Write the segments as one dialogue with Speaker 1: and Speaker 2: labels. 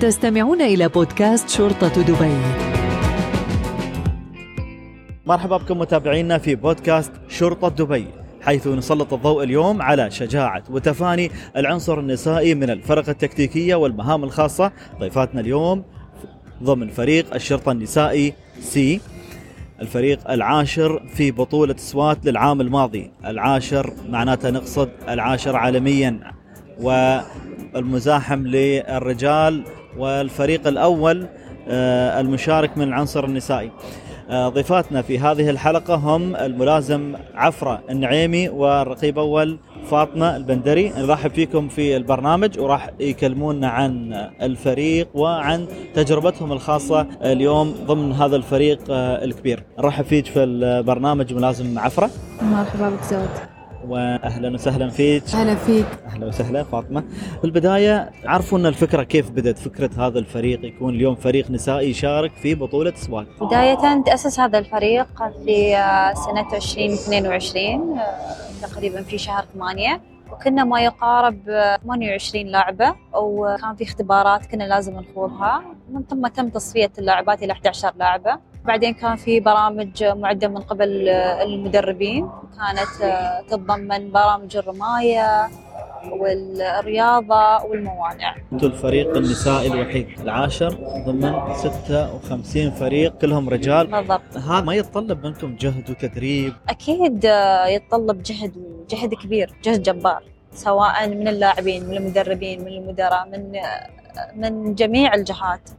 Speaker 1: تستمعون إلى بودكاست شرطة دبي.
Speaker 2: مرحبا بكم متابعينا في بودكاست شرطة دبي حيث نسلط الضوء اليوم على شجاعة وتفاني العنصر النسائي من الفرق التكتيكية والمهام الخاصة. ضيفاتنا اليوم ضمن فريق الشرطة النسائي سي الفريق العاشر في بطولة سوات للعام الماضي. العاشر معناته نقصد العاشر عالميا والمزاحم للرجال والفريق الأول آه، المشارك من العنصر النسائي. آه، ضيفاتنا في هذه الحلقة هم الملازم عفرة النعيمي والرقيب أول فاطمة البندري. نرحب فيكم في البرنامج وراح يكلمونا عن الفريق وعن تجربتهم الخاصة اليوم ضمن هذا الفريق آه، الكبير. نرحب فيك في البرنامج ملازم عفرة.
Speaker 3: مرحبا بك زود
Speaker 2: واهلا وسهلا فيك.
Speaker 3: هلا فيك.
Speaker 2: أهلا وسهلا فاطمة. في البداية عرفونا الفكرة كيف بدأت فكرة هذا الفريق يكون اليوم فريق نسائي يشارك في بطولة سوات
Speaker 3: بداية تأسس هذا الفريق في سنة 2022 آه، تقريبا في شهر 8 وكنا ما يقارب آه، 28 لاعبة وكان في اختبارات كنا لازم نخوضها. من ثم تم تصفية اللاعبات إلى 11 لاعبة بعدين كان في برامج معدة من قبل المدربين. كانت آه، تتضمن برامج الرماية والرياضة والموانع.
Speaker 2: أنتم الفريق النسائي الوحيد العاشر ضمن 56 فريق كلهم رجال.
Speaker 3: بالضبط.
Speaker 2: هذا ما يتطلب منكم جهد وتدريب؟
Speaker 3: أكيد آه، يتطلب جهد وجهد كبير جهد جبار سواء من اللاعبين من المدربين من المدراء من آه، من جميع الجهات.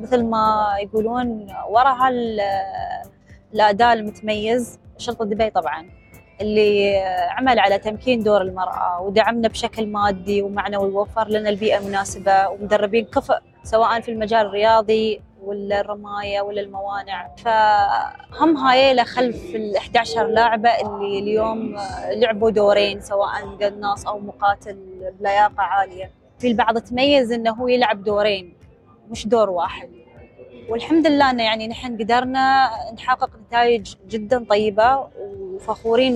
Speaker 3: مثل ما يقولون وراء هال الأداء المتميز شرطة دبي طبعا اللي عمل على تمكين دور المرأة ودعمنا بشكل مادي ومعنوي ووفر لنا البيئة المناسبة ومدربين كفء سواء في المجال الرياضي ولا الرماية ولا الموانع فهم هايلة خلف ال 11 لاعبة اللي اليوم لعبوا دورين سواء قناص أو مقاتل بلياقة عالية. في البعض تميز إنه هو يلعب دورين. مش دور واحد. والحمد لله إنه يعني نحن قدرنا نحقق نتائج جدا طيبة وفخورين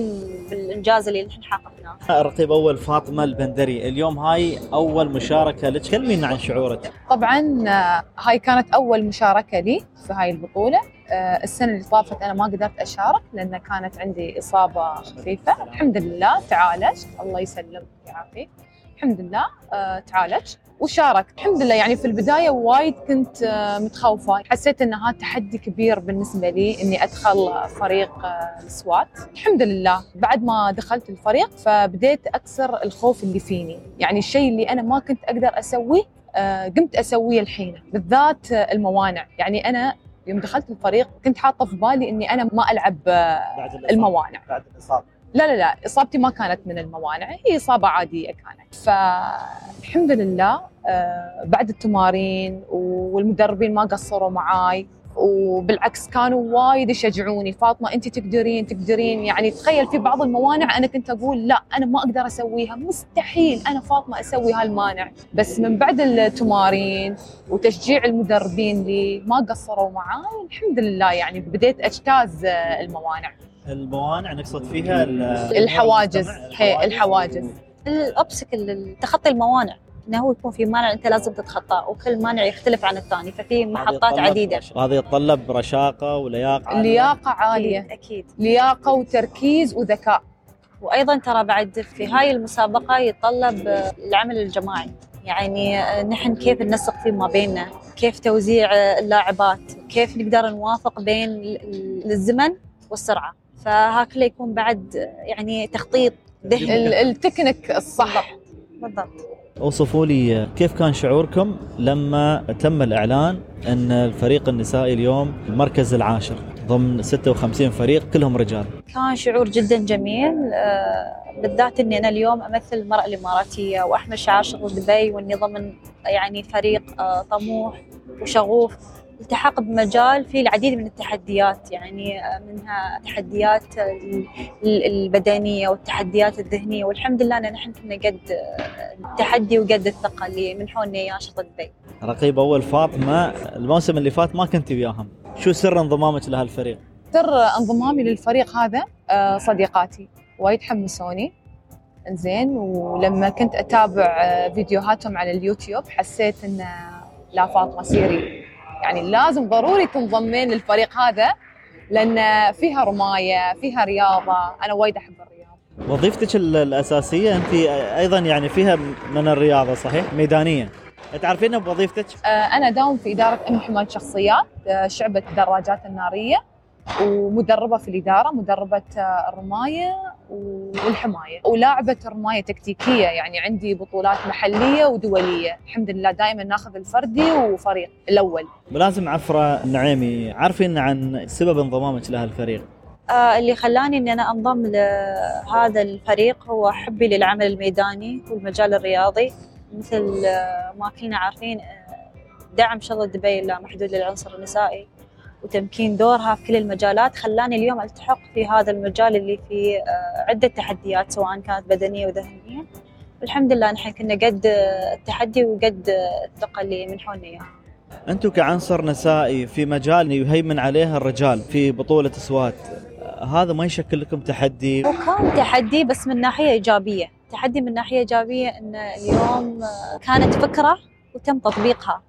Speaker 3: بالإنجاز اللي نحن حققناه.
Speaker 2: الرقيب أول فاطمة البندري اليوم هاي أول مشاركة لك. كلمينا عن شعورك؟
Speaker 4: طبعا آه، هاي كانت أول مشاركة لي في هاي البطولة. آه، السنة اللي طافت أنا ما قدرت أشارك لأن كانت عندي إصابة خفيفة. الحمد لله تعالجت الله يسلمك ويعافيك الحمد لله آه، تعالجت وشارك. الحمد لله يعني في البداية وايد كنت آه، متخوفة. حسيت إن هذا تحدي كبير بالنسبة لي إني أدخل فريق آه، السوات. الحمد لله. بعد ما دخلت الفريق فبديت أكسر الخوف اللي فيني. يعني الشيء اللي أنا ما كنت أقدر أسويه آه، قمت أسويه الحين. بالذات الموانع. يعني أنا يوم دخلت الفريق كنت حاطة في بالي إني أنا ما ألعب
Speaker 2: بعد.
Speaker 4: الموانع.
Speaker 2: بعد الإصابة.
Speaker 4: لا لا لا إصابتي ما كانت من الموانع هي إصابة عادية كانت. فالحمد لله آه، بعد التمارين والمدربين ما قصروا معاي وبالعكس كانوا وايد يشجعوني. فاطمة انت تقدرين تقدرين يعني تخيل في بعض الموانع أنا كنت أقول لا أنا ما أقدر أسويها مستحيل أنا فاطمة أسوي هالمانع. بس من بعد التمارين وتشجيع المدربين لي ما قصروا معاي الحمد لله يعني بديت أجتاز آه، الموانع.
Speaker 2: الموانع نقصد فيها ال-
Speaker 4: الحواجز. هي الحواجز.
Speaker 3: الاوبسكل تخطي الموانع. إنه هو يكون في مانع أنت لازم تتخطاه وكل مانع يختلف عن الثاني ففي محطات عديدة.
Speaker 2: رش- هذا يتطلب رشاقة ولياقة عالية.
Speaker 4: لياقة عالية.
Speaker 3: أكيد أكيد.
Speaker 4: لياقة وتركيز وذكاء.
Speaker 3: وأيضا ترى بعد في هاي المسابقة يتطلب العمل الجماعي. يعني آه، نحن كيف ننسق فيما بيننا؟ كيف توزيع اللاعبات؟ كيف نقدر نوافق بين ال- ال- الزمن والسرعة؟ فهكذا يكون بعد يعني تخطيط ذهني.
Speaker 4: ال- التكنيك الصح.
Speaker 3: بالضبط.
Speaker 2: أوصفوا لي كيف كان شعوركم لما تم الإعلان أن الفريق النسائي اليوم المركز العاشر ضمن 56 فريق كلهم رجال؟
Speaker 3: كان شعور جدا جميل. آه، بالذات إني أنا اليوم أمثل المرأة الإماراتية واحمل شعار شغل دبي وإني ضمن يعني فريق آه، طموح وشغوف. التحق بمجال فيه العديد من التحديات يعني آه، منها تحديات ال- ال- البدنية والتحديات الذهنية والحمد لله إن نحن كنا قد آه، التحدي وقد الثقة اللي منحونا اياه شرطه دبي.
Speaker 2: رقيب أول فاطمة الموسم اللي فات ما كنت وياهم. شو سر انضمامك لهالفريق؟
Speaker 4: سر انضمامي للفريق هذا آه، صديقاتي. وايد حمسوني. إنزين ولما كنت أتابع آه، فيديوهاتهم على اليوتيوب حسيت إن لا فاطمة سيري. يعني لازم ضروري تنضمين للفريق هذا لأن فيها رماية فيها رياضة. أنا وايد أحب الرياضة.
Speaker 2: وظيفتك ال- الأساسية أنت أيضا يعني فيها من الرياضة صحيح؟ ميدانية. تعرفين بوظيفتك؟
Speaker 4: آه، أنا داوم في إدارة أم حماية شخصيات آه، شعبة الدراجات النارية ومدربة في الإدارة مدربة آه، الرماية والحماية. ولاعبه رماية تكتيكية يعني عندي بطولات محلية ودولية. الحمد لله دائما ناخذ الفردي وفريق الأول.
Speaker 2: ملازم عفرة النعيمي عارفين عن سبب انضمامك لها الفريق؟
Speaker 3: آه، اللي خلاني إني أنا أنضم لهذا الفريق هو حبي للعمل الميداني والمجال الرياضي. مثل آه، ما كلنا عارفين آه، دعم شغل دبي اللامحدود للعنصر النسائي. وتمكين دورها في كل المجالات خلاني اليوم التحق في هذا المجال اللي فيه آه، عدة تحديات سواء كانت بدنية وذهنية. والحمد لله نحن كنا قد آه، التحدي وقد آه، الثقة اللي منحونا إياها.
Speaker 2: أنتم كعنصر نسائي في مجال يهيمن عليه الرجال في بطولة سوات هذا ما يشكل لكم تحدي؟
Speaker 3: وكان تحدي بس من ناحية إيجابية. تحدي من ناحية إيجابية أن اليوم كانت فكرة وتم تطبيقها.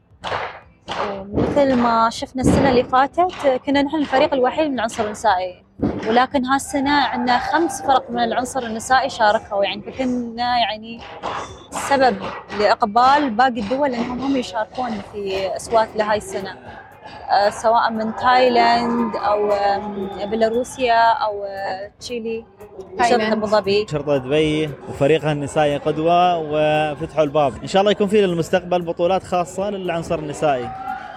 Speaker 3: ومثل ما شفنا السنة اللي فاتت كنا نحن الفريق الوحيد من العنصر النسائي. ولكن هالسنة عندنا خمس فرق من العنصر النسائي شاركوا. يعني فكنا يعني سبب لإقبال باقي الدول أنهم هم يشاركون في أصوات لهاي السنة. آه، سواء من تايلاند أو آم، بيلاروسيا أو آه، تشيلي شرطة. أبو ظبي.
Speaker 2: شرطة دبي وفريقها النسائي قدوة وفتحوا الباب. إن شاء الله يكون في للمستقبل بطولات خاصة للعنصر النسائي.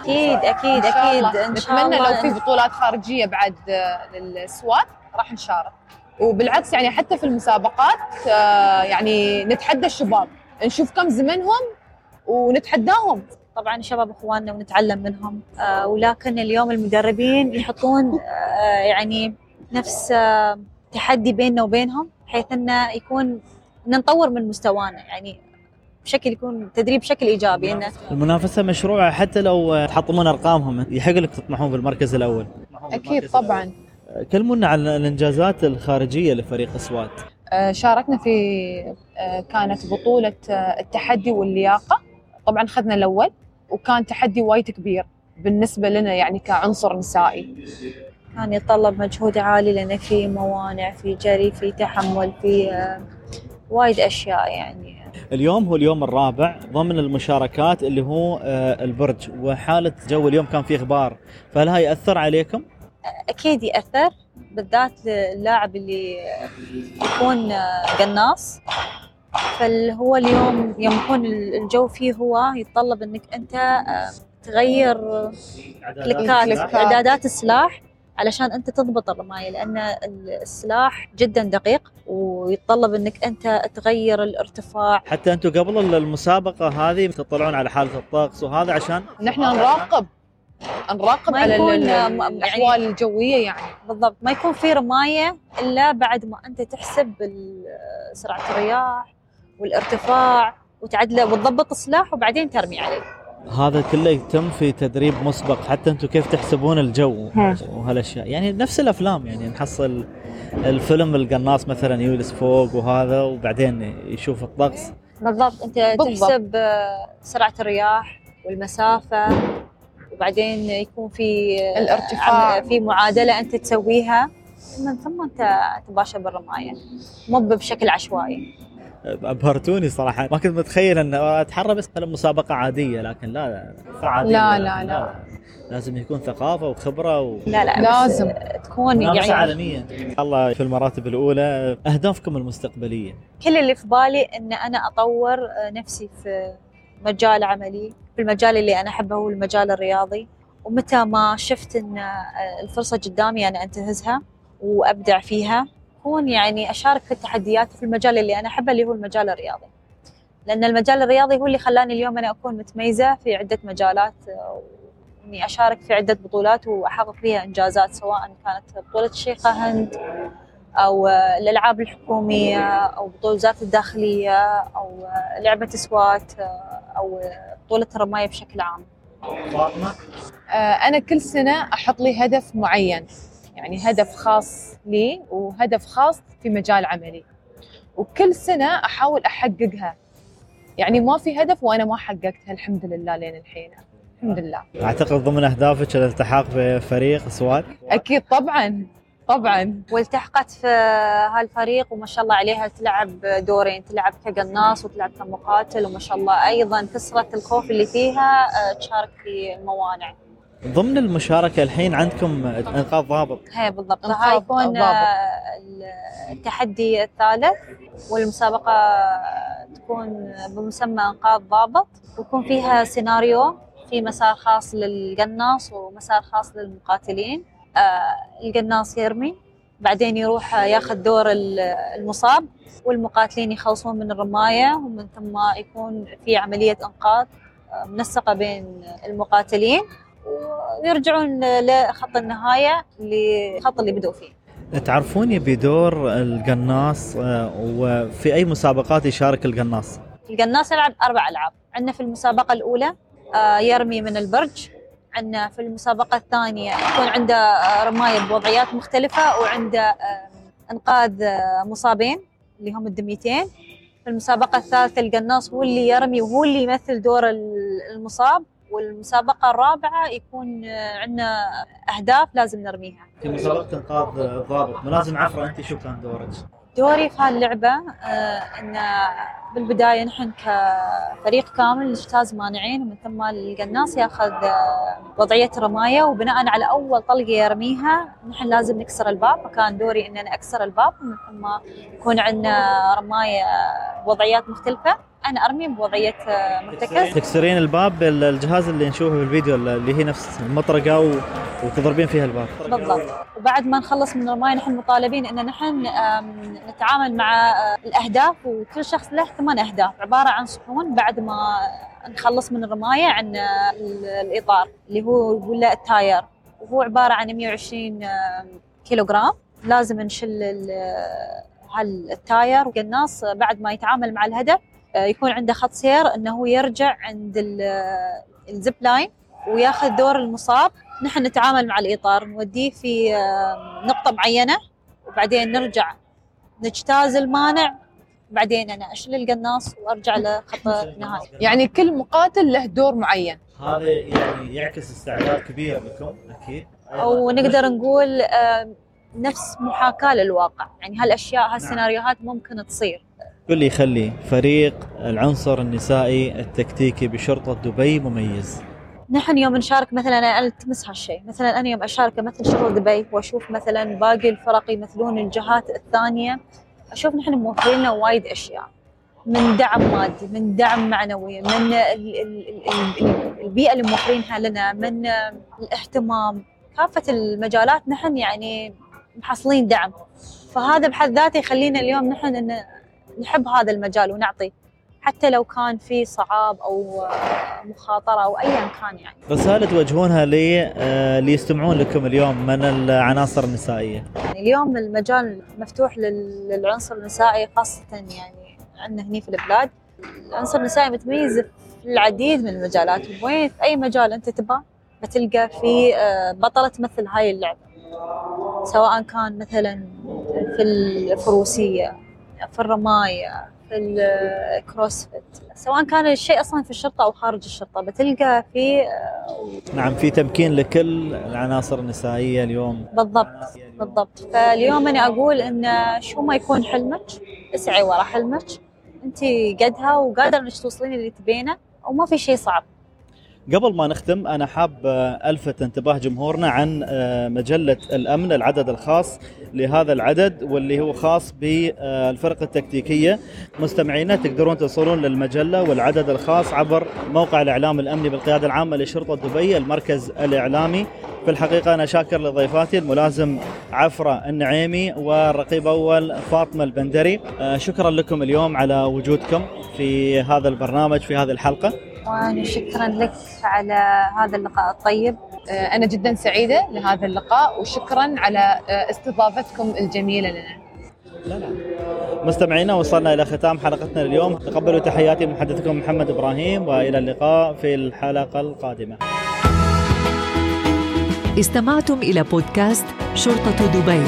Speaker 3: أكيد أكيد أكيد.
Speaker 4: إن شاء نتمنى
Speaker 3: الله
Speaker 4: لو في بطولات خارجية بعد آه، للسوات راح نشارك. وبالعكس يعني حتى في المسابقات آه، يعني نتحدى الشباب. نشوف كم زمنهم ونتحداهم.
Speaker 3: طبعا شباب إخواننا ونتعلم منهم. آه ولكن اليوم المدربين يحطون آه يعني نفس آه تحدي بيننا وبينهم بحيث إنه يكون نطور من مستوانا يعني بشكل يكون تدريب بشكل إيجابي. إنه
Speaker 2: المنافسة مشروعة حتى لو تحطمون أرقامهم يحق لك تطمحون في المركز الأول.
Speaker 4: أكيد طبعا.
Speaker 2: كلمونا عن الإنجازات الخارجية لفريق سوات
Speaker 4: آه، شاركنا في كانت بطولة التحدي واللياقة. طبعا اخذنا الأول. وكان تحدي وايد كبير بالنسبة لنا يعني كعنصر نسائي.
Speaker 3: كان يتطلب مجهود عالي لأن في موانع في جري في تحمل في آه وايد أشياء يعني.
Speaker 2: اليوم هو اليوم الرابع ضمن المشاركات اللي هو آه، البرج. وحالة جو اليوم كان فيه غبار فهل هاي يأثر عليكم؟
Speaker 3: أكيد يأثر بالذات اللاعب اللي يكون قناص. فهو اليوم يوم يكون الجو فيه هو يتطلب إنك أنت آه، تغير كليكات. اعدادات السلاح علشان أنت تضبط الرماية لأن السلاح جدا دقيق ويتطلب إنك أنت تغير الارتفاع.
Speaker 2: حتى أنتم قبل المسابقة هذه تطلعون على حالة الطقس وهذا عشان؟
Speaker 4: نحن نراقب نراقب على
Speaker 3: آه، م-
Speaker 4: الأحوال الجوية يعني.
Speaker 3: بالضبط ما يكون في رماية إلا بعد ما أنت تحسب ال- سرعة الرياح والارتفاع وتعدله وتضبط السلاح وبعدين ترمي عليه.
Speaker 2: هذا كله يتم في تدريب مسبق. حتى أنتم كيف تحسبون الجو وهالأشياء. يعني نفس الأفلام يعني نحصل الفيلم القناص مثلا يجلس فوق وهذا وبعدين يشوف الطقس.
Speaker 3: بالضبط. أنت
Speaker 4: بالضبط.
Speaker 3: تحسب آه، سرعة الرياح والمسافة وبعدين يكون في آه،
Speaker 4: الارتفاع.
Speaker 3: في معادلة أنت تسويها. من ثم أنت تباشر بالرماية مو بشكل عشوائي.
Speaker 2: أبهرتوني صراحة. ما كنت متخيل إن أتحرى بس على مسابقة عادية لكن لا لا عادية
Speaker 4: لا، لا، لا.
Speaker 2: لازم يكون ثقافة وخبرة و...
Speaker 3: لا لا
Speaker 4: لازم.
Speaker 3: تكون يعني
Speaker 2: عالمية الله في المراتب الأولى. أهدافكم المستقبلية؟
Speaker 3: كل اللي في بالي إن أنا أطور نفسي في مجال عملي في المجال اللي أنا أحبه هو المجال الرياضي. ومتى ما شفت إن الفرصة قدامي أنا أنتهزها وأبدع فيها. اكون يعني أشارك في التحديات في المجال اللي أنا أحبه اللي هو المجال الرياضي. لأن المجال الرياضي هو اللي خلاني اليوم أنا أكون متميزة في عدة مجالات آه، اني أشارك في عدة بطولات وأحقق فيها إنجازات سواء كانت بطولة الشيخة هند أو الألعاب الحكومية أو بطولات الداخلية أو لعبة سوات أو بطولة الرمايه بشكل عام.
Speaker 4: أنا كل سنة أحط لي هدف معين. يعني هدف خاص لي وهدف خاص في مجال عملي. وكل سنة أحاول أحققها. يعني ما في هدف وأنا ما حققتها الحمد لله لين الحين. الحمد لله.
Speaker 2: أعتقد ضمن أهدافك الالتحاق بفريق سواد؟
Speaker 4: أكيد طبعا طبعا.
Speaker 3: والتحقت في هالفريق وما شاء الله عليها تلعب دورين تلعب كقناص وتلعب كمقاتل وما شاء الله أيضا كسرت الخوف اللي فيها آه، تشارك في الموانع
Speaker 2: ضمن المشاركة الحين عندكم أنقاذ ضابط.
Speaker 3: هي بالضبط.
Speaker 4: أنقاذ
Speaker 3: هاي يكون
Speaker 4: الضابط.
Speaker 3: آه، التحدي الثالث والمسابقة تكون بمسمى إنقاذ ضابط. ويكون فيها سيناريو في مسار خاص للقناص ومسار خاص للمقاتلين. آه، القناص يرمي بعدين يروح ياخذ دور ال- المصاب والمقاتلين يخلصون من الرماية ومن ثم يكون في عملية إنقاذ آه، منسقة بين المقاتلين. ويرجعون لخط النهاية للخط اللي بدوا فيه.
Speaker 2: تعرفوني بدور القناص آه، وفي أي مسابقات يشارك القناص؟
Speaker 3: القناص يلعب أربع ألعاب عندنا في المسابقة الأولى آه، يرمي من البرج عندنا في المسابقة الثانية يكون عنده آه، رماية بوضعيات مختلفة وعنده إنقاذ آه، مصابين اللي هم الدميتين. في المسابقة الثالثة القناص هو اللي يرمي وهو اللي يمثل دور ال- المصاب. والمسابقة الرابعة يكون عندنا أهداف لازم نرميها
Speaker 2: في مسابقة انقاذ الضابط ملازم عفرة أنت شو كان دورك؟
Speaker 3: دوري في هاللعبة آه، إن بالبداية نحن كفريق كامل نجتاز مانعين ومن ثم القناص ياخذ آه، وضعية رماية وبناء على أول طلقة يرميها نحن لازم نكسر الباب فكان دوري إن أنا أكسر الباب ومن ثم يكون عندنا رماية بوضعيات مختلفة. أنا أرمي بوضعية آه، مرتكز.
Speaker 2: تكسرين الباب بالجهاز اللي نشوفه بالفيديو اللي هي نفس المطرقة و... وتضربين فيها الباب.
Speaker 3: بالضبط. وبعد ما نخلص من الرماية نحن مطالبين إن نحن نتعامل مع آه، الأهداف وكل شخص له ثمان أهداف. عبارة عن صحون بعد ما نخلص من الرماية عن آه، ال- الإطار اللي هو ولا التاير. وهو عبارة عن 120 آم، كيلو جرام لازم نشل ال- هال tyre وقناص آه، بعد ما يتعامل مع الهدف آه، يكون عنده خط سير إنه هو يرجع عند ال- آه، ال zip line وياخذ دور المصاب. نحن نتعامل مع الإطار نوديه في آه، نقطة معينة وبعدين نرجع نجتاز المانع بعدين أنا أشيل القناص وأرجع لخط النهاية
Speaker 4: يعني كل مقاتل له دور معين.
Speaker 2: هذا يعني يعكس استعداد كبير لكم أكيد.
Speaker 3: أو نقدر نقول نفس محاكاة للواقع. يعني هالأشياء هالسيناريوهات ممكن تصير.
Speaker 2: كل يخلي فريق العنصر النسائي التكتيكي بشرطة دبي مميز.
Speaker 3: نحن يوم نشارك مثلا أنا التمس هالشيء. مثلا أنا يوم اشارك امثل شغل دبي وأشوف مثلا باقي الفرق يمثلون الجهات الثانية أشوف نحن موفرين لنا وايد أشياء. من دعم مادي من دعم معنوي من ال- ال- ال- ال- البيئة اللي موفرينها لنا من الاهتمام. كافة المجالات نحن يعني محصلين دعم. فهذا بحد ذاته يخلينا اليوم نحن إن نحب هذا المجال ونعطي حتى لو كان في صعاب أو مخاطرة أو ايا كان يعني.
Speaker 2: رسالة توجهونها لي آه، اللي يستمعون لكم اليوم من العناصر النسائية؟
Speaker 3: يعني اليوم المجال مفتوح لل- للعنصر النسائي خاصة يعني عندنا هني في البلاد. العنصر النسائي متميز في العديد من المجالات. وين في أي مجال أنت تبغى بتلقى في آه، بطلة تمثل هاي اللعبة. سواء كان مثلا في الفروسيه في الرماية في الكروسفيت سواء كان الشيء أصلا في الشرطة أو خارج الشرطة بتلقى في
Speaker 2: نعم في تمكين لكل العناصر النسائية اليوم.
Speaker 3: بالضبط بالضبط. فاليوم أنا أقول إن شو ما يكون حلمك اسعي ورا حلمك انت قدها وقادرة إنك توصلين اللي تبينه وما في شيء صعب.
Speaker 2: قبل ما نختم أنا حاب آه، ألفت انتباه جمهورنا عن آه، مجلة الأمن العدد الخاص لهذا العدد واللي هو خاص بالفرق التكتيكية. مستمعينا تقدرون توصلون للمجلة والعدد الخاص عبر موقع الإعلام الأمني بالقيادة العامة لشرطة دبي المركز الإعلامي. في الحقيقة أنا شاكر لضيفاتي الملازم عفرة النعيمي والرقيب أول فاطمة البندري. آه، شكرا لكم اليوم على وجودكم في هذا البرنامج في هذه الحلقة.
Speaker 3: وأنا شكرا لك على هذا اللقاء الطيب.
Speaker 4: آه، أنا جدا سعيدة لهذا اللقاء وشكرا على آه، استضافتكم الجميلة لنا.
Speaker 2: لا لا. مستمعينا وصلنا إلى ختام حلقتنا اليوم. تقبلوا تحياتي محدثكم محمد إبراهيم وإلى اللقاء في الحلقة القادمة.
Speaker 1: استمعتم إلى بودكاست شرطة دبي.